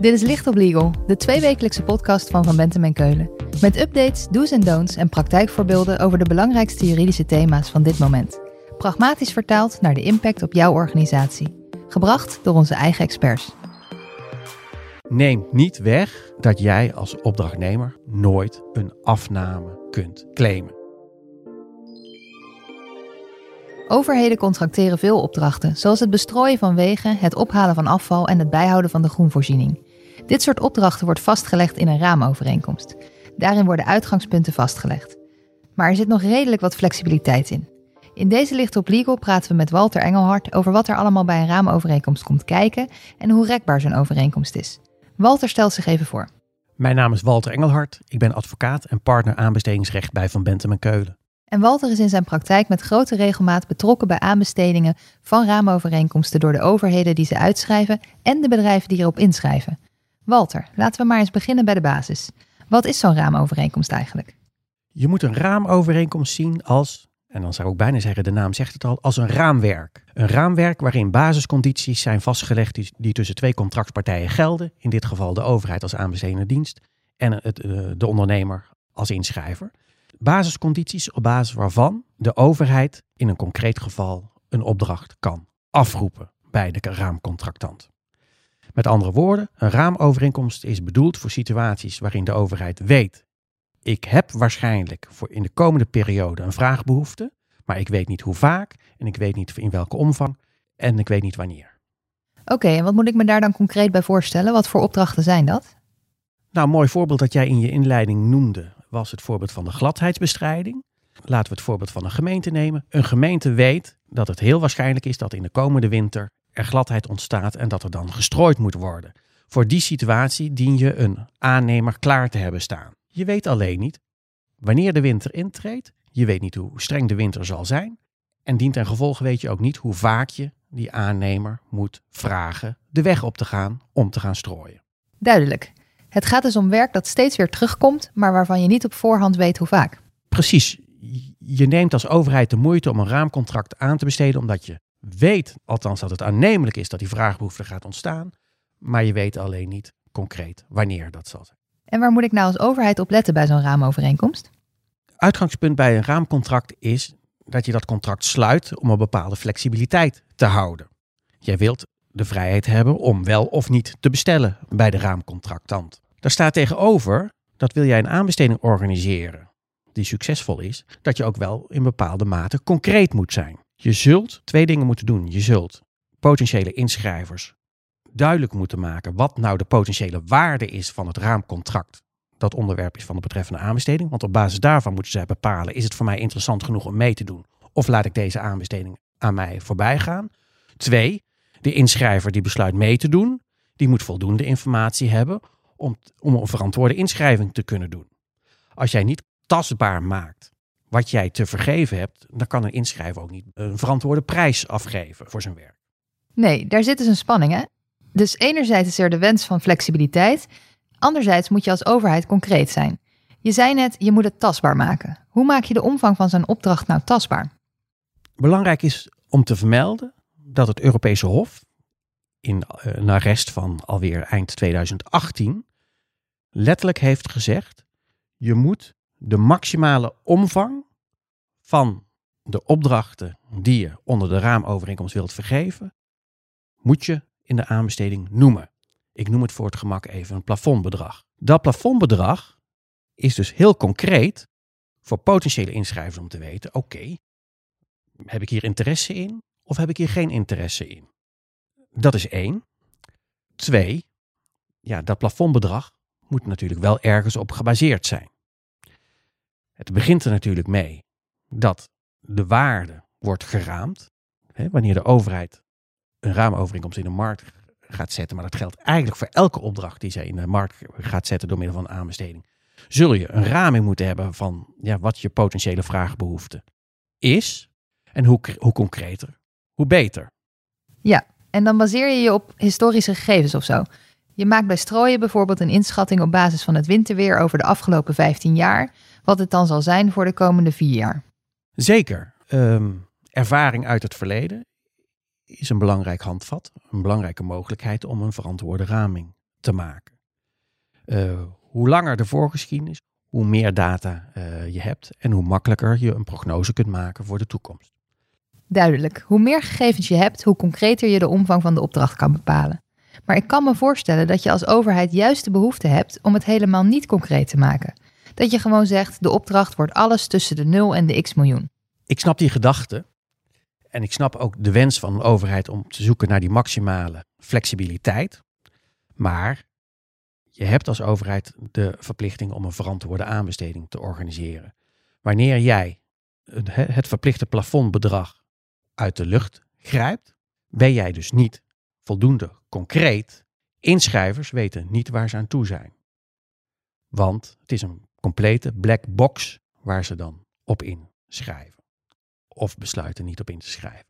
Dit is Licht op Legal, de tweewekelijkse podcast van Van Bentem en Keulen. Met updates, do's en don'ts en praktijkvoorbeelden over de belangrijkste juridische thema's van dit moment. Pragmatisch vertaald naar de impact op jouw organisatie. Gebracht door onze eigen experts. Neem niet weg dat jij als opdrachtnemer nooit een afname kunt claimen. Overheden contracteren veel opdrachten, zoals het bestrooien van wegen, het ophalen van afval en het bijhouden van de groenvoorziening. Dit soort opdrachten wordt vastgelegd in een raamovereenkomst. Daarin worden uitgangspunten vastgelegd. Maar er zit nog redelijk wat flexibiliteit in. In deze Licht op Legal praten we met Walter Engelhard over wat er allemaal bij een raamovereenkomst komt kijken en hoe rekbaar zo'n overeenkomst is. Walter stelt zich even voor. Mijn naam is Walter Engelhard. Ik ben advocaat en partner aanbestedingsrecht bij Van Bentem en Keulen. En Walter is in zijn praktijk met grote regelmaat betrokken bij aanbestedingen van raamovereenkomsten door de overheden die ze uitschrijven en de bedrijven die erop inschrijven. Walter, laten we maar eens beginnen bij de basis. Wat is zo'n raamovereenkomst eigenlijk? Je moet een raamovereenkomst zien als, en dan zou ik bijna zeggen, de naam zegt het al, als een raamwerk. Een raamwerk waarin basiscondities zijn vastgelegd die, tussen twee contractpartijen gelden. In dit geval de overheid als aanbestedende dienst en het, eh, de ondernemer als inschrijver. Basiscondities op basis waarvan de overheid in een concreet geval een opdracht kan afroepen bij de raamcontractant. Met andere woorden, een raamovereenkomst is bedoeld voor situaties waarin de overheid weet: ik heb waarschijnlijk voor in de komende periode een vraagbehoefte, maar ik weet niet hoe vaak en ik weet niet in welke omvang en ik weet niet wanneer. Oké, en wat moet ik me daar dan concreet bij voorstellen? Wat voor opdrachten zijn dat? Nou, een mooi voorbeeld dat jij in je inleiding noemde was het voorbeeld van de gladheidsbestrijding. Laten we het voorbeeld van een gemeente nemen. Een gemeente weet dat het heel waarschijnlijk is dat in de komende winter er gladheid ontstaat en dat er dan gestrooid moet worden. Voor die situatie dien je een aannemer klaar te hebben staan. Je weet alleen niet wanneer de winter intreedt. Je weet niet hoe streng de winter zal zijn. En dient ten gevolge weet je ook niet hoe vaak je die aannemer moet vragen de weg op te gaan om te gaan strooien. Duidelijk. Het gaat dus om werk dat steeds weer terugkomt, maar waarvan je niet op voorhand weet hoe vaak. Precies. Je neemt als overheid de moeite om een raamcontract aan te besteden, omdat je weet, althans dat het aannemelijk is dat die vraagbehoefte gaat ontstaan, maar je weet alleen niet concreet wanneer dat zal zijn. En waar moet ik nou als overheid op letten bij zo'n raamovereenkomst? Uitgangspunt bij een raamcontract is dat je dat contract sluit om een bepaalde flexibiliteit te houden. Jij wilt de vrijheid hebben om wel of niet te bestellen bij de raamcontractant. Daar staat tegenover dat wil jij een aanbesteding organiseren die succesvol is, dat je ook wel in bepaalde mate concreet moet zijn. Je zult twee dingen moeten doen. Je zult potentiële inschrijvers duidelijk moeten maken wat nou de potentiële waarde is van het raamcontract. Dat onderwerp is van de betreffende aanbesteding. Want op basis daarvan moeten zij bepalen: is het voor mij interessant genoeg om mee te doen? Of laat ik deze aanbesteding aan mij voorbij gaan? Twee, de inschrijver die besluit mee te doen, die moet voldoende informatie hebben om, om een verantwoorde inschrijving te kunnen doen. Als jij niet tastbaar maakt wat jij te vergeven hebt, dan kan een inschrijver ook niet een verantwoorde prijs afgeven voor zijn werk. Nee, daar zit dus een spanning, hè? Dus enerzijds is er de wens van flexibiliteit, anderzijds moet je als overheid concreet zijn. Je zei net, je moet het tastbaar maken. Hoe maak je de omvang van zo'n opdracht nou tastbaar? Belangrijk is om te vermelden dat het Europese Hof in eh, een arrest van alweer eind 2018 letterlijk heeft gezegd: je moet de maximale omvang van de opdrachten die je onder de raamovereenkomst wilt vergeven, moet je in de aanbesteding noemen. Ik noem het voor het gemak even een plafondbedrag. Dat plafondbedrag is dus heel concreet voor potentiële inschrijvers om te weten: oké, heb ik hier interesse in? Of heb ik hier geen interesse in? Dat is één. Twee, ja, dat plafondbedrag moet natuurlijk wel ergens op gebaseerd zijn. Het begint er natuurlijk mee dat de waarde wordt geraamd. Hè, wanneer de overheid een raamovereenkomst in de markt gaat zetten, maar dat geldt eigenlijk voor elke opdracht die zij in de markt gaat zetten door middel van aanbesteding, zul je een raming moeten hebben van ja, wat je potentiële vraagbehoefte is en hoe, hoe concreter, hoe beter. Ja, en dan baseer je je op historische gegevens of zo. Je maakt bij strooien bijvoorbeeld een inschatting op basis van het winterweer over de afgelopen 15 jaar, wat het dan zal zijn voor de komende vier jaar. Zeker. Ehm, ervaring uit het verleden is een belangrijk handvat, een belangrijke mogelijkheid om een verantwoorde raming te maken. Uh, hoe langer de voorgeschiedenis, hoe meer data uh, je hebt en hoe makkelijker je een prognose kunt maken voor de toekomst. Duidelijk. Hoe meer gegevens je hebt, hoe concreter je de omvang van de opdracht kan bepalen. Maar ik kan me voorstellen dat je als overheid juist de behoefte hebt om het helemaal niet concreet te maken. Dat je gewoon zegt: de opdracht wordt alles tussen de 0 en de x miljoen. Ik snap die gedachte. En ik snap ook de wens van een overheid om te zoeken naar die maximale flexibiliteit. Maar je hebt als overheid de verplichting om een verantwoorde aanbesteding te organiseren. Wanneer jij het verplichte plafondbedrag uit de lucht grijpt, ben jij dus niet voldoende concreet. Inschrijvers weten niet waar ze aan toe zijn. Want het is een complete black box waar ze dan op inschrijven. Of besluiten niet op in te schrijven.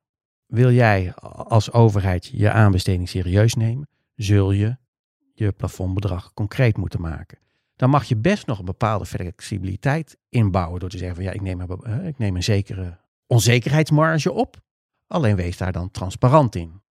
Wil jij als overheid je aanbesteding serieus nemen, zul je je plafondbedrag concreet moeten maken. Dan mag je best nog een bepaalde flexibiliteit inbouwen door te zeggen van ja, ik neem een, ik neem een zekere onzekerheidsmarge op. Alleen wees daar dan transparant in.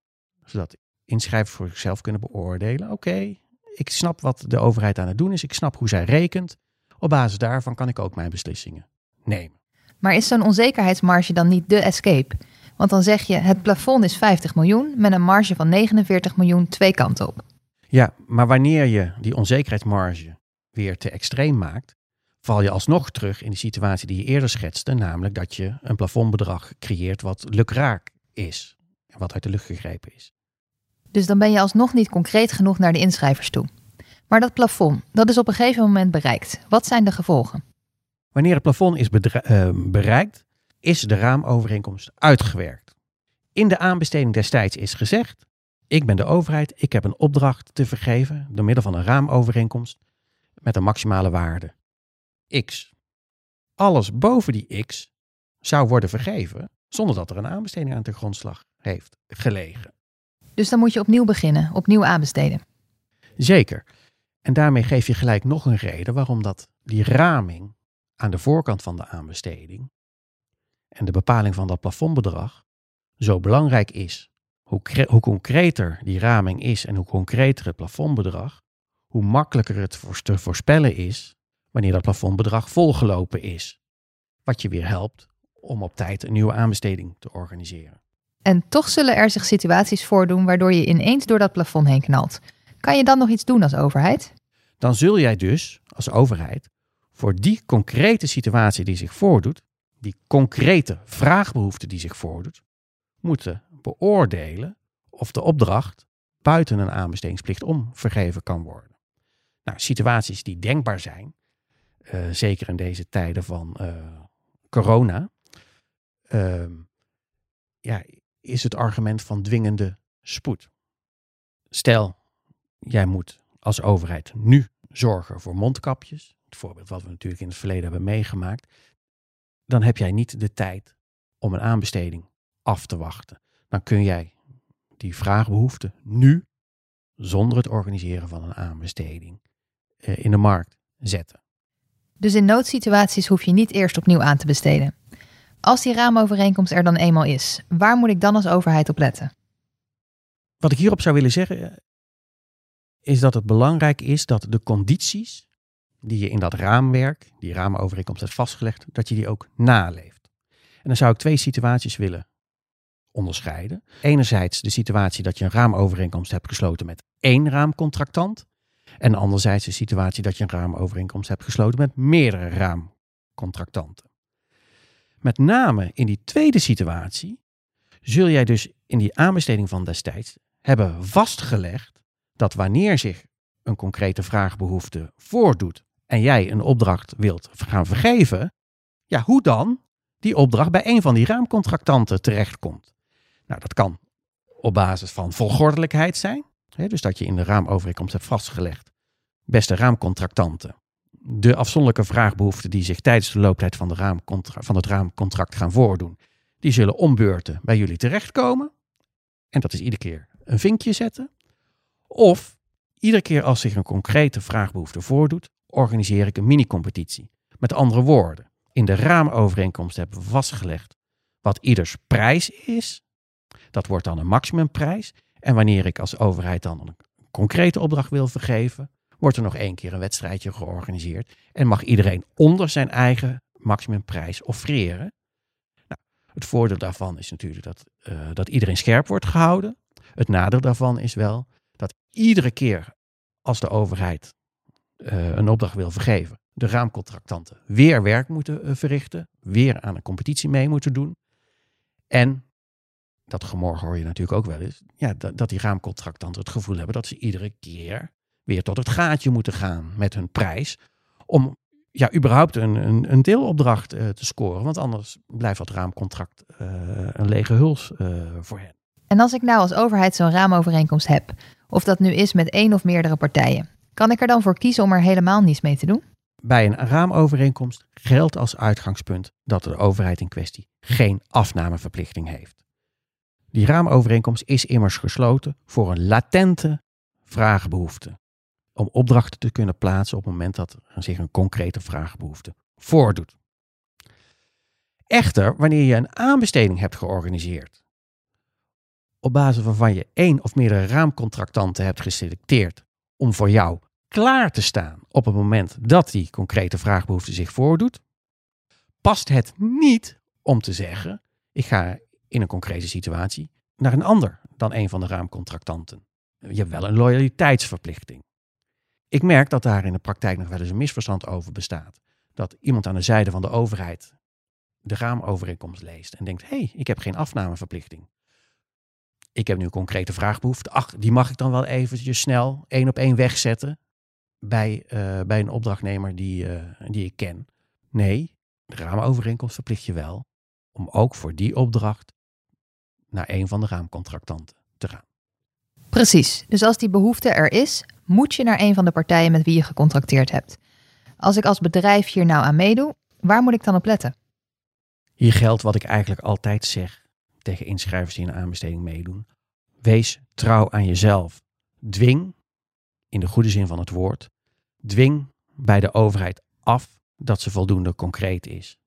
Zodat inschrijvers voor zichzelf kunnen beoordelen. Oké, ik snap wat de overheid aan het doen is. Ik snap hoe zij rekent. Op basis daarvan kan ik ook mijn beslissingen nemen. Maar is zo'n onzekerheidsmarge dan niet de escape? Want dan zeg je het plafond is 50 miljoen met een marge van 49 miljoen twee kanten op. Ja, maar wanneer je die onzekerheidsmarge weer te extreem maakt, val je alsnog terug in de situatie die je eerder schetste, namelijk dat je een plafondbedrag creëert wat lukraak is en wat uit de lucht gegrepen is. Dus dan ben je alsnog niet concreet genoeg naar de inschrijvers toe. Maar dat plafond, dat is op een gegeven moment bereikt. Wat zijn de gevolgen? Wanneer het plafond is uh, bereikt, is de raamovereenkomst uitgewerkt. In de aanbesteding destijds is gezegd: ik ben de overheid, ik heb een opdracht te vergeven door middel van een raamovereenkomst met een maximale waarde x. Alles boven die x zou worden vergeven zonder dat er een aanbesteding aan de grondslag heeft gelegen. Dus dan moet je opnieuw beginnen, opnieuw aanbesteden. Zeker. En daarmee geef je gelijk nog een reden waarom dat die raming aan de voorkant van de aanbesteding en de bepaling van dat plafondbedrag zo belangrijk is hoe, hoe concreter die raming is en hoe concreter het plafondbedrag, hoe makkelijker het te voorspellen is wanneer dat plafondbedrag volgelopen is. Wat je weer helpt om op tijd een nieuwe aanbesteding te organiseren. En toch zullen er zich situaties voordoen waardoor je ineens door dat plafond heen knalt. Kan je dan nog iets doen als overheid? Dan zul jij dus als overheid voor die concrete situatie die zich voordoet, die concrete vraagbehoefte die zich voordoet, moeten beoordelen of de opdracht buiten een aanbestedingsplicht om vergeven kan worden. Nou, situaties die denkbaar zijn, uh, zeker in deze tijden van uh, corona, uh, ja, is het argument van dwingende spoed. Stel, jij moet als overheid nu zorgen voor mondkapjes, het voorbeeld wat we natuurlijk in het verleden hebben meegemaakt, dan heb jij niet de tijd om een aanbesteding af te wachten dan kun jij die vraagbehoefte nu, zonder het organiseren van een aanbesteding, eh, in de markt zetten. Dus in noodsituaties hoef je niet eerst opnieuw aan te besteden. Als die raamovereenkomst er dan eenmaal is, waar moet ik dan als overheid op letten? Wat ik hierop zou willen zeggen, is dat het belangrijk is dat de condities die je in dat raamwerk, die raamovereenkomst hebt vastgelegd, dat je die ook naleeft. En dan zou ik twee situaties willen onderscheiden. Enerzijds de situatie dat je een raamovereenkomst hebt gesloten met één raamcontractant. En anderzijds de situatie dat je een raamovereenkomst hebt gesloten met meerdere raamcontractanten. Met name in die tweede situatie zul jij dus in die aanbesteding van destijds hebben vastgelegd dat wanneer zich een concrete vraagbehoefte voordoet en jij een opdracht wilt gaan vergeven, ja, hoe dan die opdracht bij een van die raamcontractanten terechtkomt. Nou, dat kan op basis van volgordelijkheid zijn. Hè, dus dat je in de raamovereenkomst hebt vastgelegd. Beste raamcontractanten. De afzonderlijke vraagbehoeften die zich tijdens de looptijd van, de raamcontra van het raamcontract gaan voordoen, die zullen ombeurten bij jullie terechtkomen. En dat is iedere keer een vinkje zetten. Of iedere keer als zich een concrete vraagbehoefte voordoet, organiseer ik een mini-competitie. Met andere woorden, in de raamovereenkomst hebben we vastgelegd wat ieders prijs is dat wordt dan een maximumprijs. En wanneer ik als overheid dan een concrete opdracht wil vergeven, wordt er nog één keer een wedstrijdje georganiseerd en mag iedereen onder zijn eigen maximumprijs offreren. Nou, het voordeel daarvan is natuurlijk dat, uh, dat iedereen scherp wordt gehouden. Het nadeel daarvan is wel iedere keer als de overheid uh, een opdracht wil vergeven, de raamcontractanten weer werk moeten uh, verrichten, weer aan een competitie mee moeten doen. En dat gemorgen hoor je natuurlijk ook wel eens, ja, dat, dat die raamcontractanten het gevoel hebben dat ze iedere keer weer tot het gaatje moeten gaan met hun prijs. Om ja, überhaupt een, een, een deelopdracht uh, te scoren. Want anders blijft dat raamcontract een lege huls voor hen. En als ik nou als overheid zo'n raamovereenkomst heb, of dat nu is met één of meerdere partijen, kan ik er dan voor kiezen om er helemaal niets mee te doen? Bij een raamovereenkomst geldt als uitgangspunt dat de overheid in kwestie geen afnameverplichting heeft. Die raamovereenkomst is immers gesloten voor een latente vraagbehoefte. Om opdrachten te kunnen plaatsen op het moment dat er zich een concrete vraagbehoefte voordoet. Echter, wanneer je een aanbesteding hebt georganiseerd, op basis waarvan je één of meerdere raamcontractanten hebt geselecteerd om voor jou klaar te staan op het moment dat die concrete vraagbehoefte zich voordoet, past het niet om te zeggen: ik ga in een concrete situatie naar een ander dan een van de raamcontractanten. Je hebt wel een loyaliteitsverplichting. Ik merk dat daar in de praktijk nog wel eens een misverstand over bestaat. Dat iemand aan de zijde van de overheid de raamovereenkomst leest en denkt: hé, hey, ik heb geen afnameverplichting. Ik heb nu een concrete vraagbehoefte. Ach, die mag ik dan wel eventjes snel één op één wegzetten bij, uh, bij een opdrachtnemer die, uh, die ik ken. Nee, de raamovereenkomst verplicht je wel om ook voor die opdracht naar een van de raamcontractanten te gaan. Precies, dus als die behoefte er is, moet je naar een van de partijen met wie je gecontracteerd hebt. Als ik als bedrijf hier nou aan meedoe, waar moet ik dan op letten? Hier geldt wat ik eigenlijk altijd zeg tegen inschrijvers die een aanbesteding meedoen. Wees trouw aan jezelf. Dwing, in de goede zin van het woord, dwing bij de overheid af dat ze voldoende concreet is.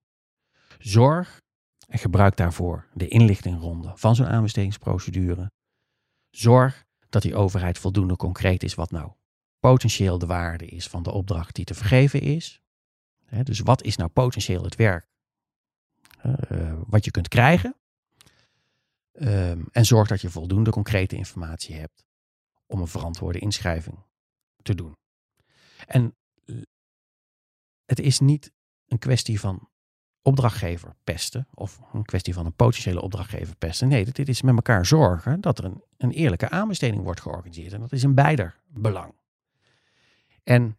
Zorg en gebruik daarvoor de inlichtingronde van zo'n aanbestedingsprocedure. Zorg dat die overheid voldoende concreet is wat nou potentieel de waarde is van de opdracht die te vergeven is. dus wat is nou potentieel het werk uh, wat je kunt krijgen? Um, en zorg dat je voldoende concrete informatie hebt om een verantwoorde inschrijving te doen. En het is niet een kwestie van opdrachtgever pesten of een kwestie van een potentiële opdrachtgever pesten. Nee, dit is met elkaar zorgen dat er een, een eerlijke aanbesteding wordt georganiseerd. En dat is in beider belang. En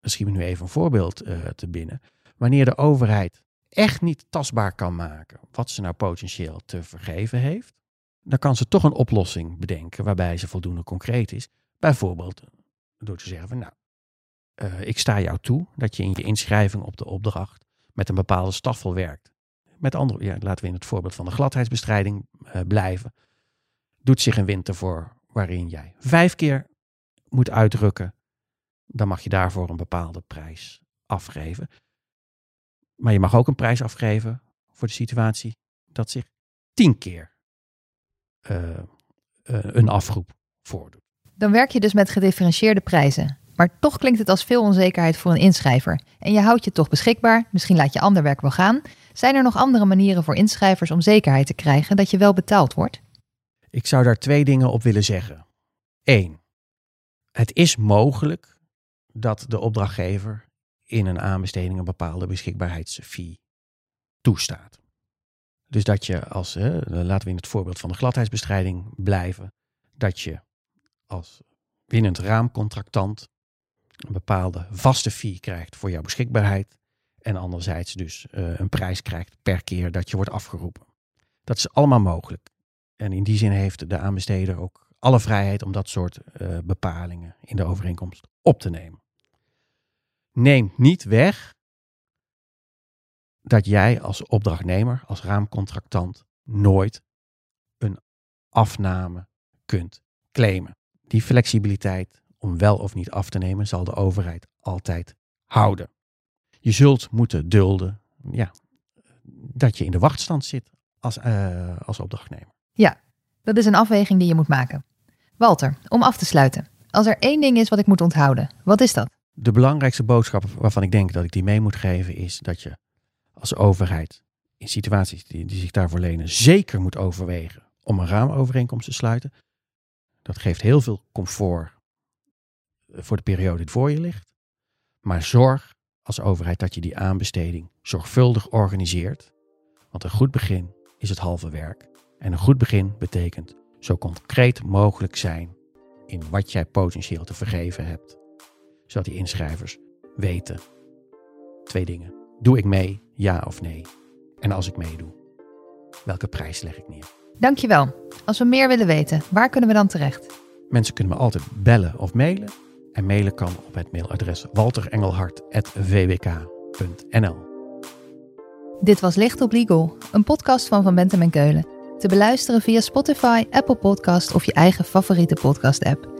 misschien nu even een voorbeeld uh, te binnen. Wanneer de overheid echt niet tastbaar kan maken wat ze nou potentieel te vergeven heeft, dan kan ze toch een oplossing bedenken waarbij ze voldoende concreet is. Bijvoorbeeld door te zeggen van nou, uh, ik sta jou toe dat je in je inschrijving op de opdracht met een bepaalde staffel werkt. Met andere, ja, laten we in het voorbeeld van de gladheidsbestrijding uh, blijven. Doet zich een winter voor waarin jij vijf keer moet uitdrukken. Dan mag je daarvoor een bepaalde prijs afgeven. Maar je mag ook een prijs afgeven voor de situatie dat zich tien keer uh, uh, een afroep voordoet. Dan werk je dus met gedifferentieerde prijzen. Maar toch klinkt het als veel onzekerheid voor een inschrijver. En je houdt je toch beschikbaar, misschien laat je ander werk wel gaan. Zijn er nog andere manieren voor inschrijvers om zekerheid te krijgen dat je wel betaald wordt? Ik zou daar twee dingen op willen zeggen. Eén, het is mogelijk dat de opdrachtgever in een aanbesteding een bepaalde beschikbaarheidsfee toestaat. Dus dat je als, laten we in het voorbeeld van de gladheidsbestrijding blijven, dat je als winnend raamcontractant een bepaalde vaste fee krijgt voor jouw beschikbaarheid. En anderzijds dus uh, een prijs krijgt per keer dat je wordt afgeroepen. Dat is allemaal mogelijk. En in die zin heeft de aanbesteder ook alle vrijheid om dat soort uh, bepalingen in de overeenkomst op te nemen. Neemt niet weg dat jij als opdrachtnemer, als raamcontractant, nooit een afname kunt claimen. Die flexibiliteit om wel of niet af te nemen zal de overheid altijd houden. Je zult moeten dulden ja, dat je in de wachtstand zit als, uh, als opdrachtnemer. Ja, dat is een afweging die je moet maken. Walter, om af te sluiten. Als er één ding is wat ik moet onthouden, wat is dat? De belangrijkste boodschap waarvan ik denk dat ik die mee moet geven is dat je als overheid in situaties die, zich daarvoor lenen zeker moet overwegen om een raamovereenkomst te sluiten. Dat geeft heel veel comfort voor de periode die voor je ligt. Maar zorg als overheid dat je die aanbesteding zorgvuldig organiseert. Want een goed begin is het halve werk. En een goed begin betekent zo concreet mogelijk zijn in wat jij potentieel te vergeven hebt. Zodat die inschrijvers weten twee dingen. Doe ik mee, ja of nee? En als ik meedoe, welke prijs leg ik neer? Dankjewel. Als we meer willen weten, waar kunnen we dan terecht? Mensen kunnen me altijd bellen of mailen. En mailen kan op het mailadres walterengelhart.vwk.nl Dit was Licht op Legal, een podcast van Van Bentem en Keulen. Te beluisteren via Spotify, Apple Podcast of je eigen favoriete podcast-app.